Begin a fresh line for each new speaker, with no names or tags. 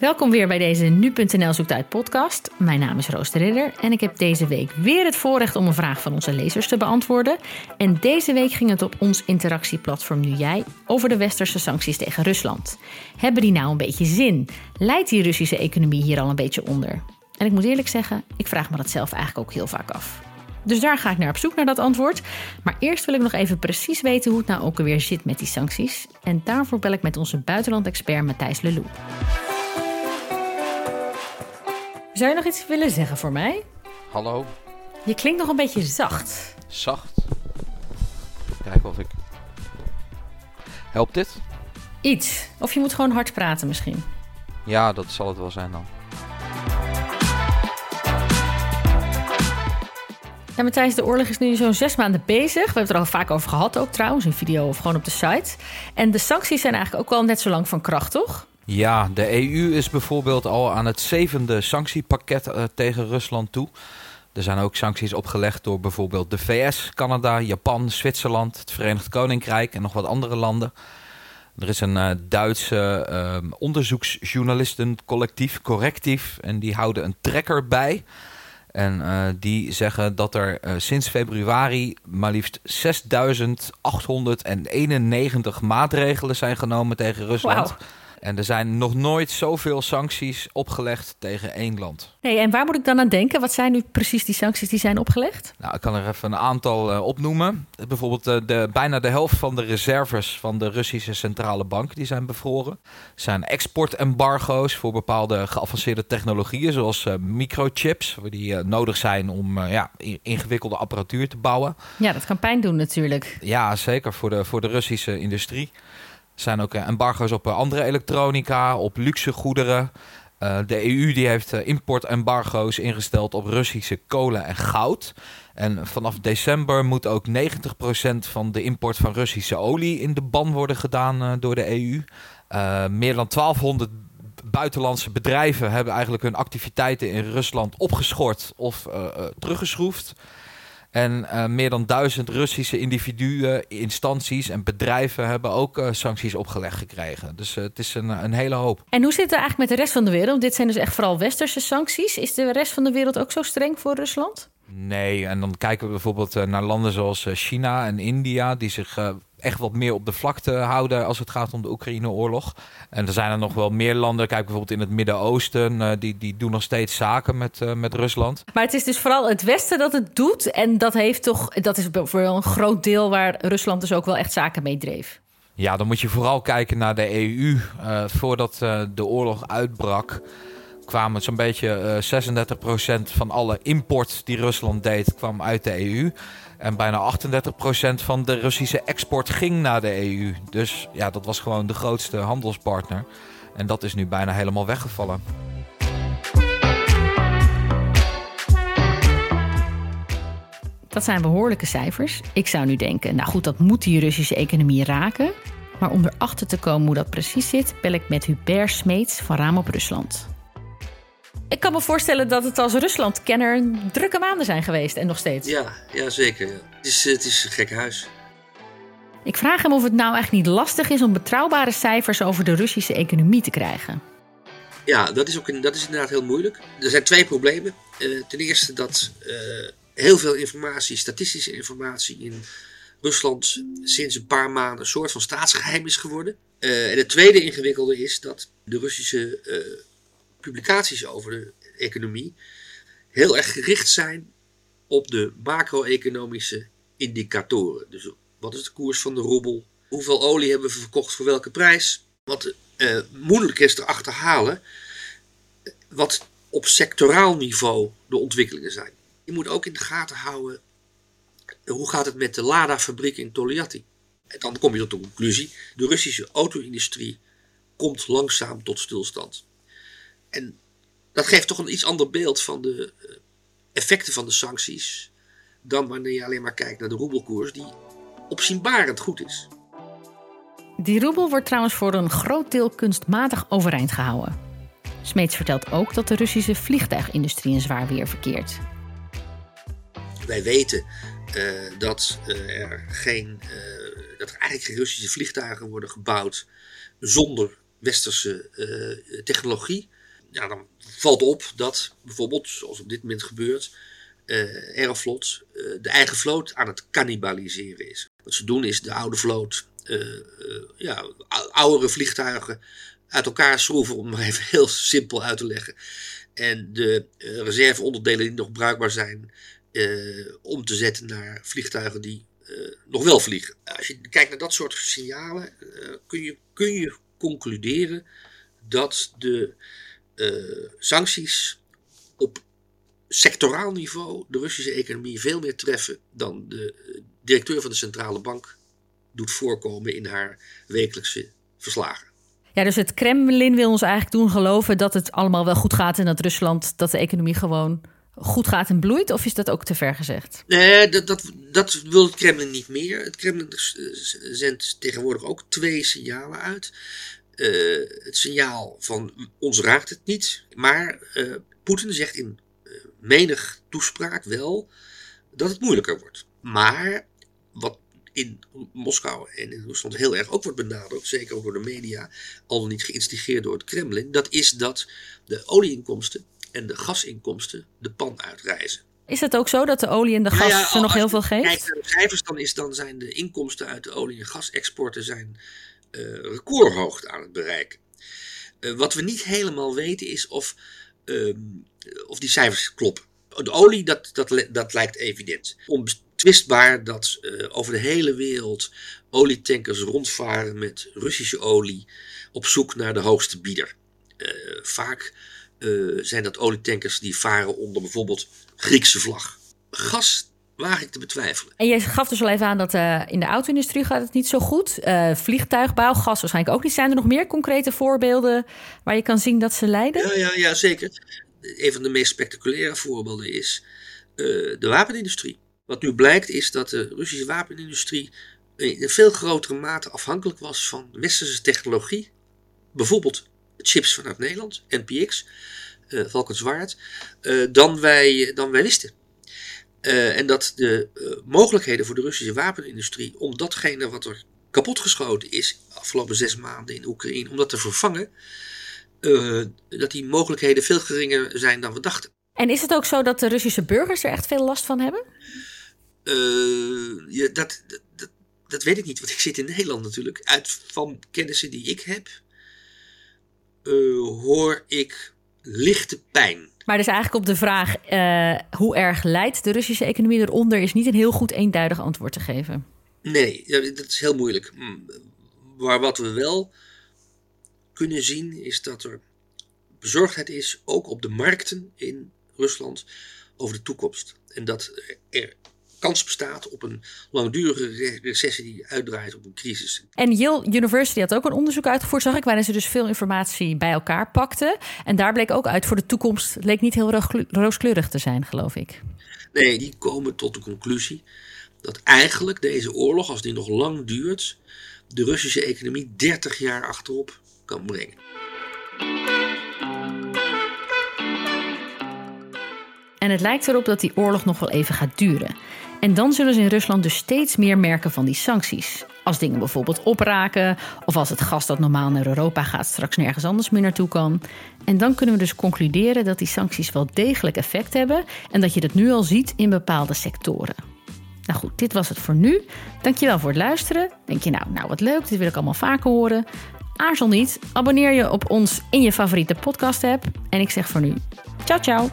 Welkom weer bij deze Nu.nl Zoekt Uit podcast. Mijn naam is Roos de Ridder en ik heb deze week weer het voorrecht om een vraag van onze lezers te beantwoorden. En deze week ging het op ons interactieplatform Nu Jij over de westerse sancties tegen Rusland. Hebben die nou een beetje zin? Leidt die Russische economie hier al een beetje onder? En ik moet eerlijk zeggen, ik vraag me dat zelf eigenlijk ook heel vaak af. Dus daar ga ik naar op zoek naar dat antwoord. Maar eerst wil ik nog even precies weten hoe het nou ook alweer zit met die sancties. En daarvoor bel ik met onze buitenlandexpert Matthijs Lelou. Zou je nog iets willen zeggen voor mij?
Hallo,
Je klinkt nog een beetje zacht.
zacht. Kijken of ik. Helpt dit?
Iets. Of je moet gewoon hard praten misschien.
Ja, dat zal het wel zijn dan.
Ja, Matthijs, de oorlog is nu zo'n zes maanden bezig. We hebben het er al vaak over gehad ook trouwens, een video of gewoon op de site. En de sancties zijn eigenlijk ook wel net zo lang van kracht, toch?
Ja, de EU is bijvoorbeeld al aan het zevende sanctiepakket eh, tegen Rusland toe. Er zijn ook sancties opgelegd door bijvoorbeeld de VS, Canada, Japan, Zwitserland, het Verenigd Koninkrijk en nog wat andere landen. Er is een eh, Duitse ehm, onderzoeksjournalistencollectief, Correctief, en die houden een tracker bij. En eh, die zeggen dat er sinds februari maar liefst 6.891 maatregelen zijn genomen tegen Rusland. En er zijn nog nooit zoveel sancties opgelegd tegen één land.
Nee, en waar moet ik dan aan denken? Wat zijn nu precies die sancties die zijn opgelegd?
Nou, ik kan er even een aantal eh, opnoemen. Bijvoorbeeld eh, de, bijna de helft van de reserves van de Russische centrale bank die zijn bevroren. Er zijn exportembargo's voor bepaalde geavanceerde technologieën, zoals eh, microchips, die nodig zijn om ja, ingewikkelde apparatuur te bouwen.
Ja, dat kan pijn doen natuurlijk.
Ja, zeker voor de, voor de Russische industrie. Zijn ook eh, embargo's op eh, andere elektronica, op luxe goederen. Eh, de EU die heeft importembargo's ingesteld op Russische kolen en goud. En vanaf december moet ook 90% van de import van Russische olie in de ban worden gedaan door de EU. Meer dan 1200 buitenlandse bedrijven hebben eigenlijk hun activiteiten in Rusland opgeschort of teruggeschroefd. En eh, meer dan duizend Russische individuen, instanties en bedrijven hebben ook eh, sancties opgelegd gekregen. Dus eh, het is een, een hele hoop.
En hoe zit het eigenlijk met de rest van de wereld? Dit zijn dus echt vooral westerse sancties. Is de rest van de wereld ook zo streng voor Rusland?
Nee, en dan kijken we bijvoorbeeld naar landen zoals China en India, die zich echt wat meer op de vlakte houden als het gaat om de Oekraïne-oorlog. En er zijn er nog wel meer landen, kijk bijvoorbeeld in het Midden-Oosten, eh, die, die doen nog steeds zaken met, eh, met Rusland.
Maar het is dus vooral het Westen dat het doet. En dat heeft toch, dat is voor een groot deel waar Rusland dus ook wel echt zaken mee dreef.
Ja, dan moet je vooral kijken naar de EU. Eh, voordat de oorlog uitbrak, kwamen zo'n beetje eh 36% van alle import die Rusland deed, kwam uit de EU. En bijna 38% van de Russische export ging naar de EU. Dus ja, dat was gewoon de grootste handelspartner. En dat is nu bijna helemaal weggevallen.
Dat zijn behoorlijke cijfers. Ik zou nu denken, nou goed, dat moet die Russische economie raken. Maar om erachter te komen hoe dat precies zit, bel ik met Hubert Smeets van Raam op Rusland. Ik kan me voorstellen dat het als Rusland-kenner drukke maanden zijn geweest en nog steeds.
Ja, ja zeker. ja. Het, is, het is een gek huis.
Ik vraag hem of het nou echt niet lastig is om betrouwbare cijfers over de Russische economie te krijgen.
Ja, dat is, ook dat is inderdaad heel moeilijk. Er zijn twee problemen. Eh, ten eerste dat eh, heel veel informatie, statistische informatie in Rusland sinds een paar maanden een soort van staatsgeheim is geworden. Eh, en het tweede ingewikkelde is dat de Russische publicaties over de economie heel erg gericht zijn op de macro-economische indicatoren. Dus wat is de koers van de roebel? Hoeveel olie hebben we verkocht voor welke prijs? Wat eh, moeilijk is te achterhalen wat op sectoraal niveau de ontwikkelingen zijn. Je moet ook in de gaten houden hoe gaat het met de Lada-fabriek in Togliatti. En dan kom je tot de conclusie: de Russische auto-industrie komt langzaam tot stilstand. En dat geeft toch een iets ander beeld van de eh, effecten van de sancties dan wanneer je alleen maar kijkt naar de roebelkoers, die opzienbarend goed is.
Die roebel wordt trouwens voor een groot deel kunstmatig overeind gehouden. Smeets vertelt ook dat de Russische vliegtuigindustrie in zwaar weer verkeert.
Wij weten eh, dat, er geen, eh, dat er eigenlijk geen Russische vliegtuigen worden gebouwd zonder westerse technologie, ja, dan valt op dat bijvoorbeeld, zoals op dit moment gebeurt, uh, de eigen vloot aan het cannibaliseren is. Wat ze doen is de oude vloot, uh, ja, oudere vliegtuigen uit elkaar schroeven, om maar even heel simpel uit te leggen. En de reserveonderdelen die nog bruikbaar zijn, om te zetten naar vliegtuigen die nog wel vliegen. Als je kijkt naar dat soort signalen, kun, je, kun je concluderen dat de sancties op sectoraal niveau de Russische economie veel meer treffen dan de eh, directeur van de centrale bank doet voorkomen in haar wekelijkse verslagen.
Ja, dus het Kremlin wil ons eigenlijk doen geloven dat het allemaal wel goed gaat en dat Rusland, dat de economie gewoon goed gaat en bloeit? Of is dat ook te ver gezegd?
Nee, dat, dat, dat wil het Kremlin niet meer. Het Kremlin zendt tegenwoordig ook twee signalen uit. Uh, het signaal van ons raakt het niet, maar uh, Poetin zegt in menig toespraak wel dat het moeilijker wordt. Maar wat in Moskou en in Rusland heel erg ook wordt benadrukt, zeker ook door de media, al niet geïnstigeerd door het Kremlin, dat is dat de olieinkomsten en de gasinkomsten de pan uitreizen.
Is het ook zo dat de olie en de gas ja, er nog heel veel geeft?
Kijk naar de cijfers, dan, is, dan zijn de inkomsten uit de olie- en gasexporten zijn, recordhoogte aan het bereiken. Uh, wat we niet helemaal weten is of Ehm, of die cijfers kloppen. De olie, dat, dat, dat lijkt evident. Onbetwistbaar dat uh, over de hele wereld olietankers rondvaren met Russische olie op zoek naar de hoogste bieder. Vaak zijn dat olietankers die varen onder bijvoorbeeld Griekse vlag. Gas waag ik te betwijfelen.
En je gaf dus al even aan dat uh, in de auto-industrie gaat het niet zo goed. Uh, vliegtuigbouw, gas waarschijnlijk ook niet. Zijn er nog meer concrete voorbeelden waar je kan zien dat ze lijden?
Ja, ja, ja zeker. Een van de meest spectaculaire voorbeelden is uh, de wapenindustrie. Wat nu blijkt is dat de Russische wapenindustrie in veel grotere mate afhankelijk was van westerse technologie. Bijvoorbeeld chips vanuit Nederland, NPX, uh, Valkenswaard, dan, wij, dan wij wisten. Uh, en dat de uh, mogelijkheden voor de Russische wapenindustrie om datgene wat er kapotgeschoten is afgelopen zes maanden in Oekraïne, om dat te vervangen, uh, dat die mogelijkheden veel geringer zijn dan we dachten.
En is het ook zo dat de Russische burgers er echt veel last van hebben?
Ja, dat, dat, dat, weet ik niet, want ik zit in Nederland natuurlijk. Uit van kennissen die ik heb, hoor ik lichte pijn.
Maar dus eigenlijk op de vraag uh, hoe erg leidt de Russische economie eronder, is niet een heel goed eenduidig antwoord te geven.
Nee, dat is heel moeilijk. Maar wat we wel kunnen zien is dat er bezorgdheid is, ook op de markten in Rusland, over de toekomst. En dat er kans bestaat op een langdurige recessie die uitdraait op een crisis.
En Yale University had ook een onderzoek uitgevoerd, zag ik, waarin ze dus veel informatie bij elkaar pakten. En daar bleek ook uit voor de toekomst, leek niet heel rooskleurig te zijn, geloof ik.
Nee, die komen tot de conclusie dat eigenlijk deze oorlog, als die nog lang duurt, de Russische economie 30 jaar achterop kan brengen.
En het lijkt erop dat die oorlog nog wel even gaat duren. En dan zullen ze in Rusland dus steeds meer merken van die sancties. Als dingen bijvoorbeeld opraken, of als het gas dat normaal naar Europa gaat straks nergens anders meer naartoe kan. En dan kunnen we dus concluderen dat die sancties wel degelijk effect hebben en dat je dat nu al ziet in bepaalde sectoren. Nou goed, dit was het voor nu. Dankjewel voor het luisteren. Denk je nou, nou wat leuk, dit wil ik allemaal vaker horen. Aarzel niet, abonneer je op ons in je favoriete podcast app. En ik zeg voor nu, ciao ciao.